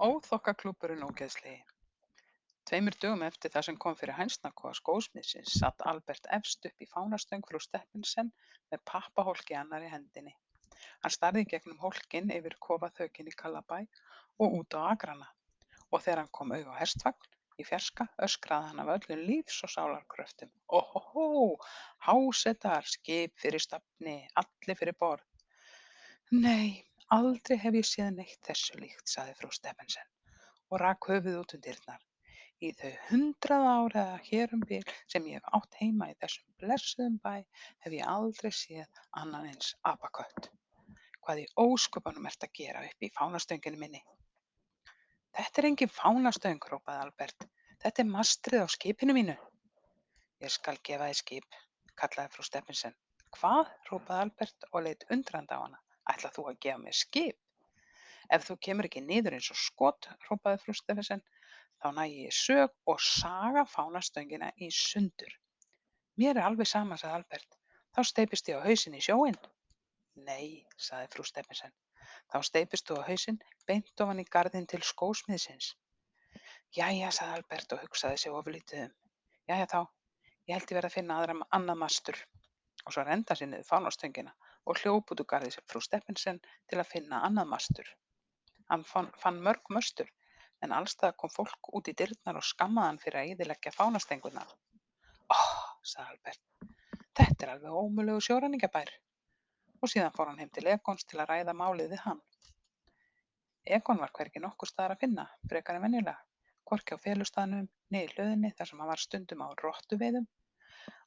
Óþokkaklúbburinn ógeðslegi Tveimur dögum eftir það sem kom fyrir hænsnakofa skósmiðsins sat Albert efst uppi í fánastöng frú Stephensen með pappahólk í annarri hendinni. Hann starði í gegnum hólkinn yfir kofaþökin í Kallabæ og út á akrana og þegar hann kom auga á hestvagn í fjarska öskraði hann af öllum lífs og sálar kröftum: Óhóhó, hásetar, skip fyrir stafni, allir fyrir borð. Nei, aldrei hef ég séð neitt þessu líkt, sagði frú Stephensen og rak höfuðið út um dyrnar. Í þau hundrað ár eða hér um bil sem ég hef átt heima í þessum blessuðum bæ hef ég aldrei séð annan eins apakött. Hvað í ósköpunum ert að gera upp í fánastönginni minni? Þetta er engin fánastöng, hrópaði Albert. Þetta er mastrið á skipinu mínu. Ég skal gefa þér skip, kallaði frú Stephensen. Hvað? hrópaði Albert og leit undrandi á hana. Ætlað þú að gefa mér skip? Ef þú kemur ekki niður eins og skot, hrópaði frú Stephensen, þá næ ég sög og saga fánastöngina í sundur. Mér er alveg sama, sagði Albert. Þá steipist ég á hausin í sjóin. Nei, sagði frú Stephensen. Þá steipist þú á hausinn beint ofan í garðinn til skósmiðsins. Jæja, sagði Albert og hugsaði sig ofurlítið um. Jæja þá, ég held ég verð að finna aðra annað mastur. Og svo renda sér niður fánastöngina og hljóp út úr garði frú Stephensen til að finna annað mastur. Hann fann, mörg möstur en allstað kom fólk út í dyrnar og skammaði hann fyrir að eyðileggja fánastenguna. Oh, sagði Albert, þetta er alveg ómulegu sjóræningabær. Og síðan fór hann heim til Egons til að ræða málið við hann. Egon var hvergi nokkur staðar að finna, frekar en venjulega, hvorki á felustaðnum, niður hlöðinni þar sem hann var stundum á rottuveiðum.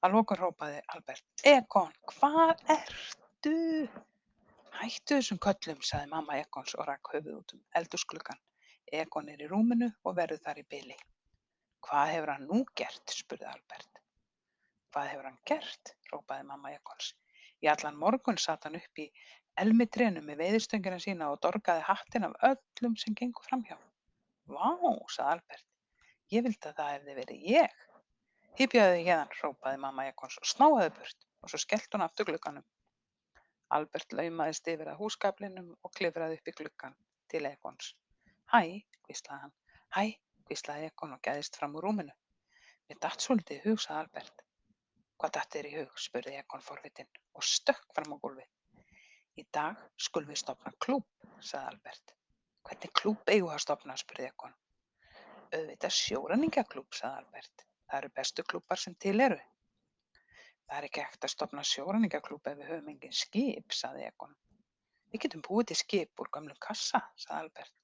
Að lokum hrópaði Albert, Egon, hvar ertu? Hættu þessum köllum, sagði mamma Egons og rak höfuð út um eldhúsgluggann. Egon er í rúminu og verður þar í byli. Hvað hefur hann nú gert? spurði Albert. Hvað hefur hann gert? hrópaði mamma Egons. Í allan morgun sat hann upp í elmitrénu með veiðistöngina sína og dorgaði hattinn af öllum sem gengur framhjá. Vá, sagði Albert. Ég vildi að það hefði verið ég. Hypjaðu þig héðan, hrópaði mamma Egons og snáðaði burt og svo skellt hún aftur glugganum. Albert laumaðist yfir að húsgaflinum og klifraði upp í gluggann til Egons. Hæ, hvíslaði hann. Hæ, hvíslaði Egon og gæðist fram úr rúminu. Mér datt svolítið í hug, sagði Albert. Hvað datt þér í hug? spurði Egon forvitinn og stökk fram á gólfið. Í dag skulum við stopna klúb, sagði Albert. Hvernig klúb eigum við að stopna? spurði Egon. Auðvitað sjóræningaklúb, sagði Albert. Það eru bestu klúbar sem til eru. Það er ekki hægt að stofna sjóræningaklúbb ef við höfum engin skip, sagði Egon. Við getum búið til skip úr gömlum kassa, sagði Albert,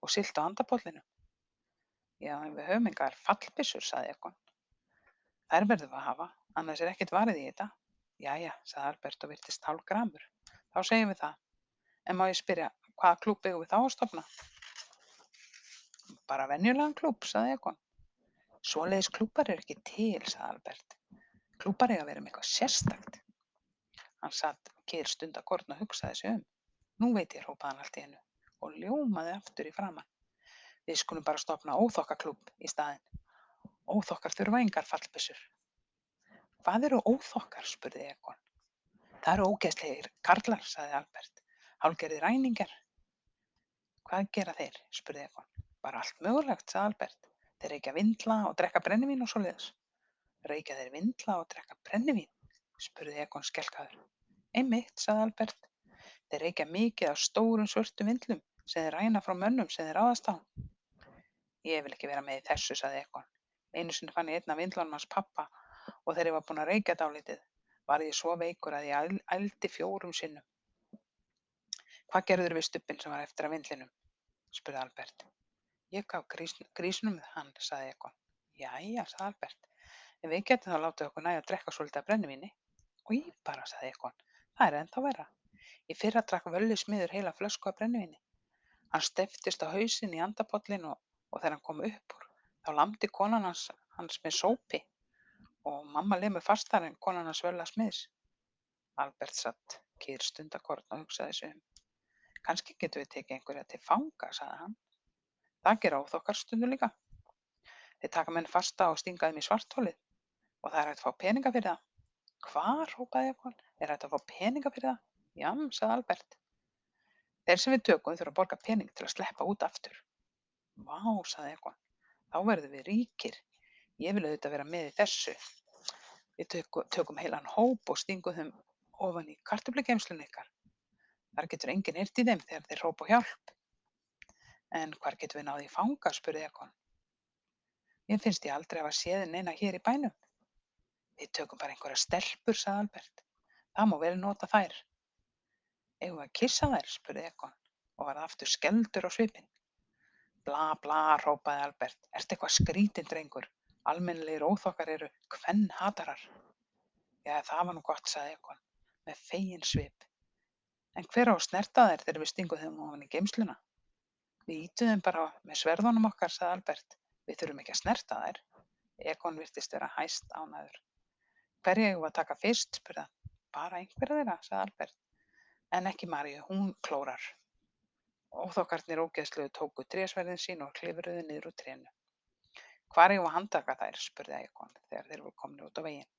og siglt á andapollinum. Já, en við höfum engar fallbyssur, sagði Egon. Þær verðum við að hafa, annars er ekkert varið í þetta. Jæja, sagði Albert og virtist hálf gramur. Þá segjum við það. En má ég spyrja, hvaða klúbb eigum við þá að stofna? Bara venjulegan klúbb, sagði Egon. Svoleiðis klúbbar eru ekki til, sagði Albert. Klúbbar eiga að vera með eitthvað sérstakt. Hann sat kyrr stundarkorn og hugsaði sig um. Nú veit ég, hrópaði hann allt í einu og ljómaði aftur í framann. Við skulum bara stofna óþokkaklúbb í staðinn. Óþokkar þurfa engar fallbyssur. Hvað eru óþokkar? spurði Egon. Það eru ógeðslegir karlar, sagði Albert. Hálgerðir ræningar. Hvað gera þeir? spurði Egon. Bara allt mögulegt, sagði Albert. Þeir reykja vindla og drekka brennivín og svoleiðis. Reykja þeir vindla og drekka brennivín? spurði Egon skelkaður. Einmitt, sagði Albert. Þeir reykja mikið af stórum svörtum vindlum sem þeir ræna frá mönnum sem þeir ráðast á. Ég vil ekki vera með í þessu, sagði Egon. Einu sinni fann ég einn af vindlunum hans pappa og þegar ég var búinn að reykja dálítið var ég svo veikur að ég ældi fjórum sinnum. Hvað gerður við stubbin sem var eftir að vindlinum? spurði Albert. Ég gaf grísnum hann, sagði Egon. Jæja, sagði Albert. En við getum þá látið okkur nægja að drekka svolítið af brennivíni. Új bara, sagði Egon, það er ennþá verra. Í fyrra drakk Völli smiður heila flösku af brennivíni. Hann steyptist á hausinn í andapollin og, og þegar hann kom upp úr þá lamdi konan hans, hans með sópi og mamma lemur fastar en konan hans Völla smiðs. Albert satt kýr stundakorn og hugsaði sig um. Kannski getum við tekið einhverja til fanga, sagði hann. Það gera óþokkar stundu líka. Þeir taka menn fasta og stinga þeim í svartholið og það er hægt að fá peninga fyrir það. Hvar, hrópaði Egon, er hægt að fá peninga fyrir það? Jam, sagði Albert. Þeir sem við tökum þurfa að borga pening til að sleppa út aftur. Vá, sagði Egon, þá verðum við ríkir. Ég vil auðvitað vera með í þessu. Við tökum, tökum heilan hóp og stingum þeim ofan í kartöflugeymsluna ykkar. Þar getur enginn heyrt í þeim þegar þeir hrópa hjálp. En hvar getum við náð í fanga? spurði Egon. Mér finnst ég aldrei hafa séð neina hér í bænum. Við tökum bara einhverjar stelpur, sagði Albert. Það má vel nota þær. Eigum við að kyssa þær? spurði Egon og varð aftur skelfdur á svipinn. Bla bla, hrópaði Albert. Ertu eitthvað skrítinn, drengur? Almennilegir óþokkar eru kvennhatarar. Já, það var nú gott, sagði Egon með fegin svip. En hver á snerta þær þegar við stingum þeim ofan í geymsluna? Við ítum þeim bara með sverðunum okkar, sagði Albert. Við þurfum ekki að snerta þær. Egon virtist vera hæst ánæður. Hverja eigum við að taka fyrst? spurði hann. Bara einhverja þeirra, sagði Albert. En ekki Maríu, hún klórar. Óþokkarnir ógeðslegu tóku trésverðin sín og klifruðu niður úr trénu. Hvar eigum við að handtaka þær? spurði Egon þegar þeir voru komnir út á veginn.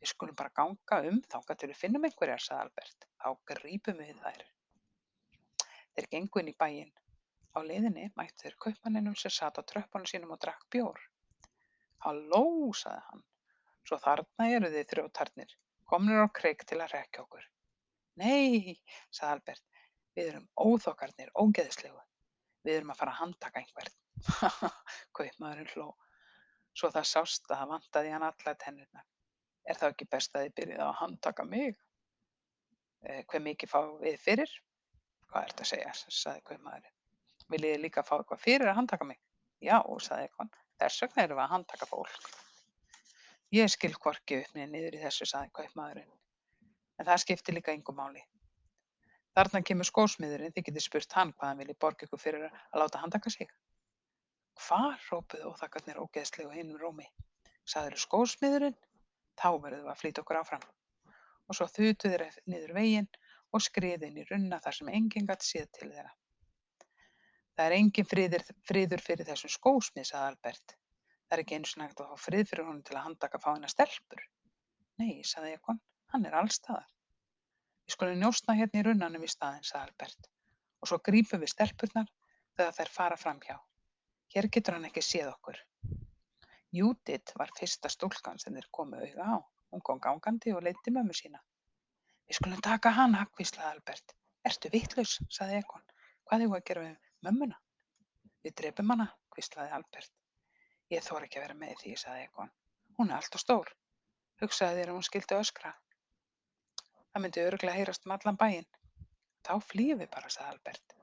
Við skulum bara ganga um þangað til við finnum einhverjar, sagði Albert. Þá grípum við þær. Þeir gengu inn í bæinn. Á leiðinni mættu þeir kaupmanninum sem sat á tröppunum sínum og drakk bjór. Halló, sagði hann. Svo þarna eru þið þrjótarnir, komnir á kreik til að rekja okkur. Nei, sagði Albert, við erum óþokkarnir, ógeðslegu. Við erum að fara að handtaka einhvern. Kaupmaðurinn hló. Svo það sást að það vantaði hann alla tennurnar. Er þá ekki best að þið byrjið að handtaka mig? Eh, hve mikið fá við fyrir? Hvað ertu að segja, sagði kaupmaðurinn. Viljið þið líka fá eitthvað fyrir að handtaka mig? Já, sagði Egon. Þess vegna erum við að handtaka fólk. Ég skil hvorki upp niður niður í þessu, sagði kaupmaðurinn. En það skiptir líka engu máli. Þarna kemur skósmiðurinn, þið getið spurt hann hvað hann vilji borga ykkur fyrir að láta handtaka sig. Hvar, rópuðu óþakkarnir ógeðslegu hinum rómi. Sagður skósmiðurinn? Þá verðum við að flýta okkur áfram. Og svo þutu þeir niður veginn og skriðu inn í runna þar sem enginn gat séð til þeirra. Það er enginn friður fyrir þessum skósmið, sagði Albert. Það er ekki einu svona hægt að fá frið fyrir honum til að handtaka fáina stelpur. Nei, sagði Egon, hann er allstaðar. Við skulum njósna hérna í runnanum í staðinn, sagði Albert. Og svo grípum við stelpurnar þegar þær fara framhjá. Hér getur hann ekki séð okkur. Judith var fyrsta stúlkan sem þeir komu auga á. Hún kom gangandi og leiddi mömmu sína. Við skulum taka hana, hvíslaði Albert. Ertu vitlaus, sagði Egon. Hvað hefur að gera við mömmuna? Við drepum hana, hvíslaði Albert. Ég þori ekki að vera með í því, sagði Egon. Hún er allt og stór. Hugsaði þér að hún skildi öskra. Það myndi örglega heyrast um allan bæinn. Þá flýjum við bara, sagði Albert.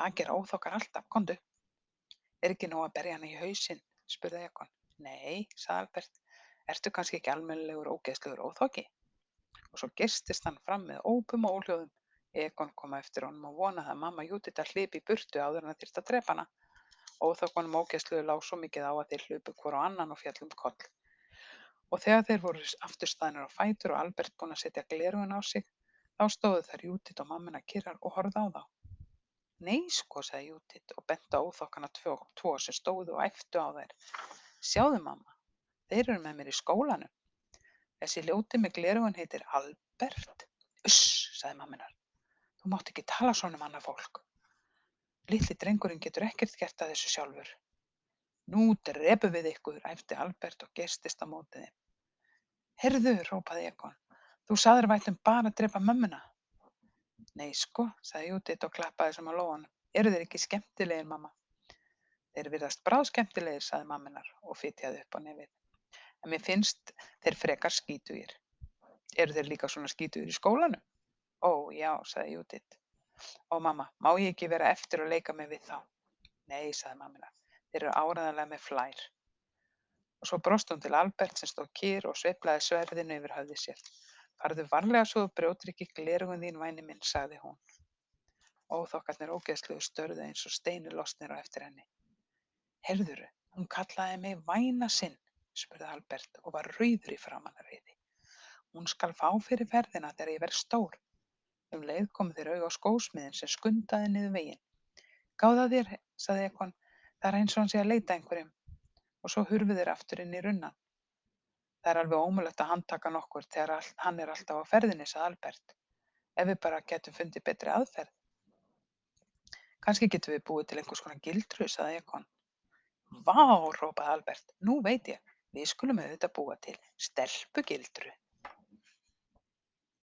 Það gera óþokkar alltaf, kondu. Er ekki nóg að berja hana í hausinn? spurði Egon. Nei, sagði Albert. Ertu kannski ekki almennilegur ógeðslegur óþokki? Og svo gistist hann fram með ópum og óhljóðum. Egon kom eftir honum og vonaði að mamma Júdita hlipi í burtu áður en það þyrfti að drepa hana. Óþokkunum ógeðsluðu lá svo mikið á að þeir hlupu hvor á annan og fjall um koll. Og þegar þeir voru aftur staðnir á fætur og Albert búinn að setja gleraugun á sig, þá stóðu þær Júdit og mammina kyrrar og horfðu á þá. Nei sko, sagði Júdit og benti á óþokkana tvo, tvo sem stóðu og æftu á þær. Sjáðu mamma, þeir eru með mér í skólanum. Þessi ljóti með gleraugun heitir Albert. Uss, sagði mamminar. Þú mátt ekki tala svona um annað fólk. Litli drengurinn getur ekkert gert að þessu sjálfur. Nú drepum við ykkur, æfti Albert og geistist á mótið þeim. Heyrðu, rópaði Egon, þú saður vætlum bara að drepa mömmuna. Nei sko, sagði Júdit og klappaði sem á lóanum. Eru þeir ekki skemmtilegir, mamma? Þeir virðast bráð skemmtilegir, sagði mamminar og fytjaði upp á nefið. En mér finnst þeir frekar skítugir. Eru þeir líka svona skítugir í skólanum? Ó, já, sagði Júdit. Ó mamma, má ég ekki vera eftir og leika mér við þá? Nei, sagði mammina, þeir eru áreiðanlega með flær. Og svo brosti hún til Albert sem stóð kýr og sveiflaði sverðinu yfir höfði sér. Farðu varlega svo þú brjótir ekki glerugun þín væni minn, sagði hún. Óþokkarnir ógeðsluðu störðu eins og steinu losnir á eftir henni. Heyrðuru, hún kallaði mig væna sinn, spurði Albert og var rauður í framanarriði. Hún skal fá fyrir ferðina þegar ég verð stór, Um leið komu þeir auga á skósmiðinn sem skundaði niður veginn. Gáðu að þér, sagði Egon, það er eins og hann sé að leita einhverjum. Og svo hurfu þeir aftur inn í runnan. Það er alveg ómulett að handtaka nokkur þegar hann er alltaf á ferðinni, sagði Albert. Ef við bara getum fundið betri aðferð. Kannski getum við búið til einhvers konar gildru, sagði Egon. Vá, hrópaði Albert, nú veit ég, við skulum auðvitað búa til stelpugildru.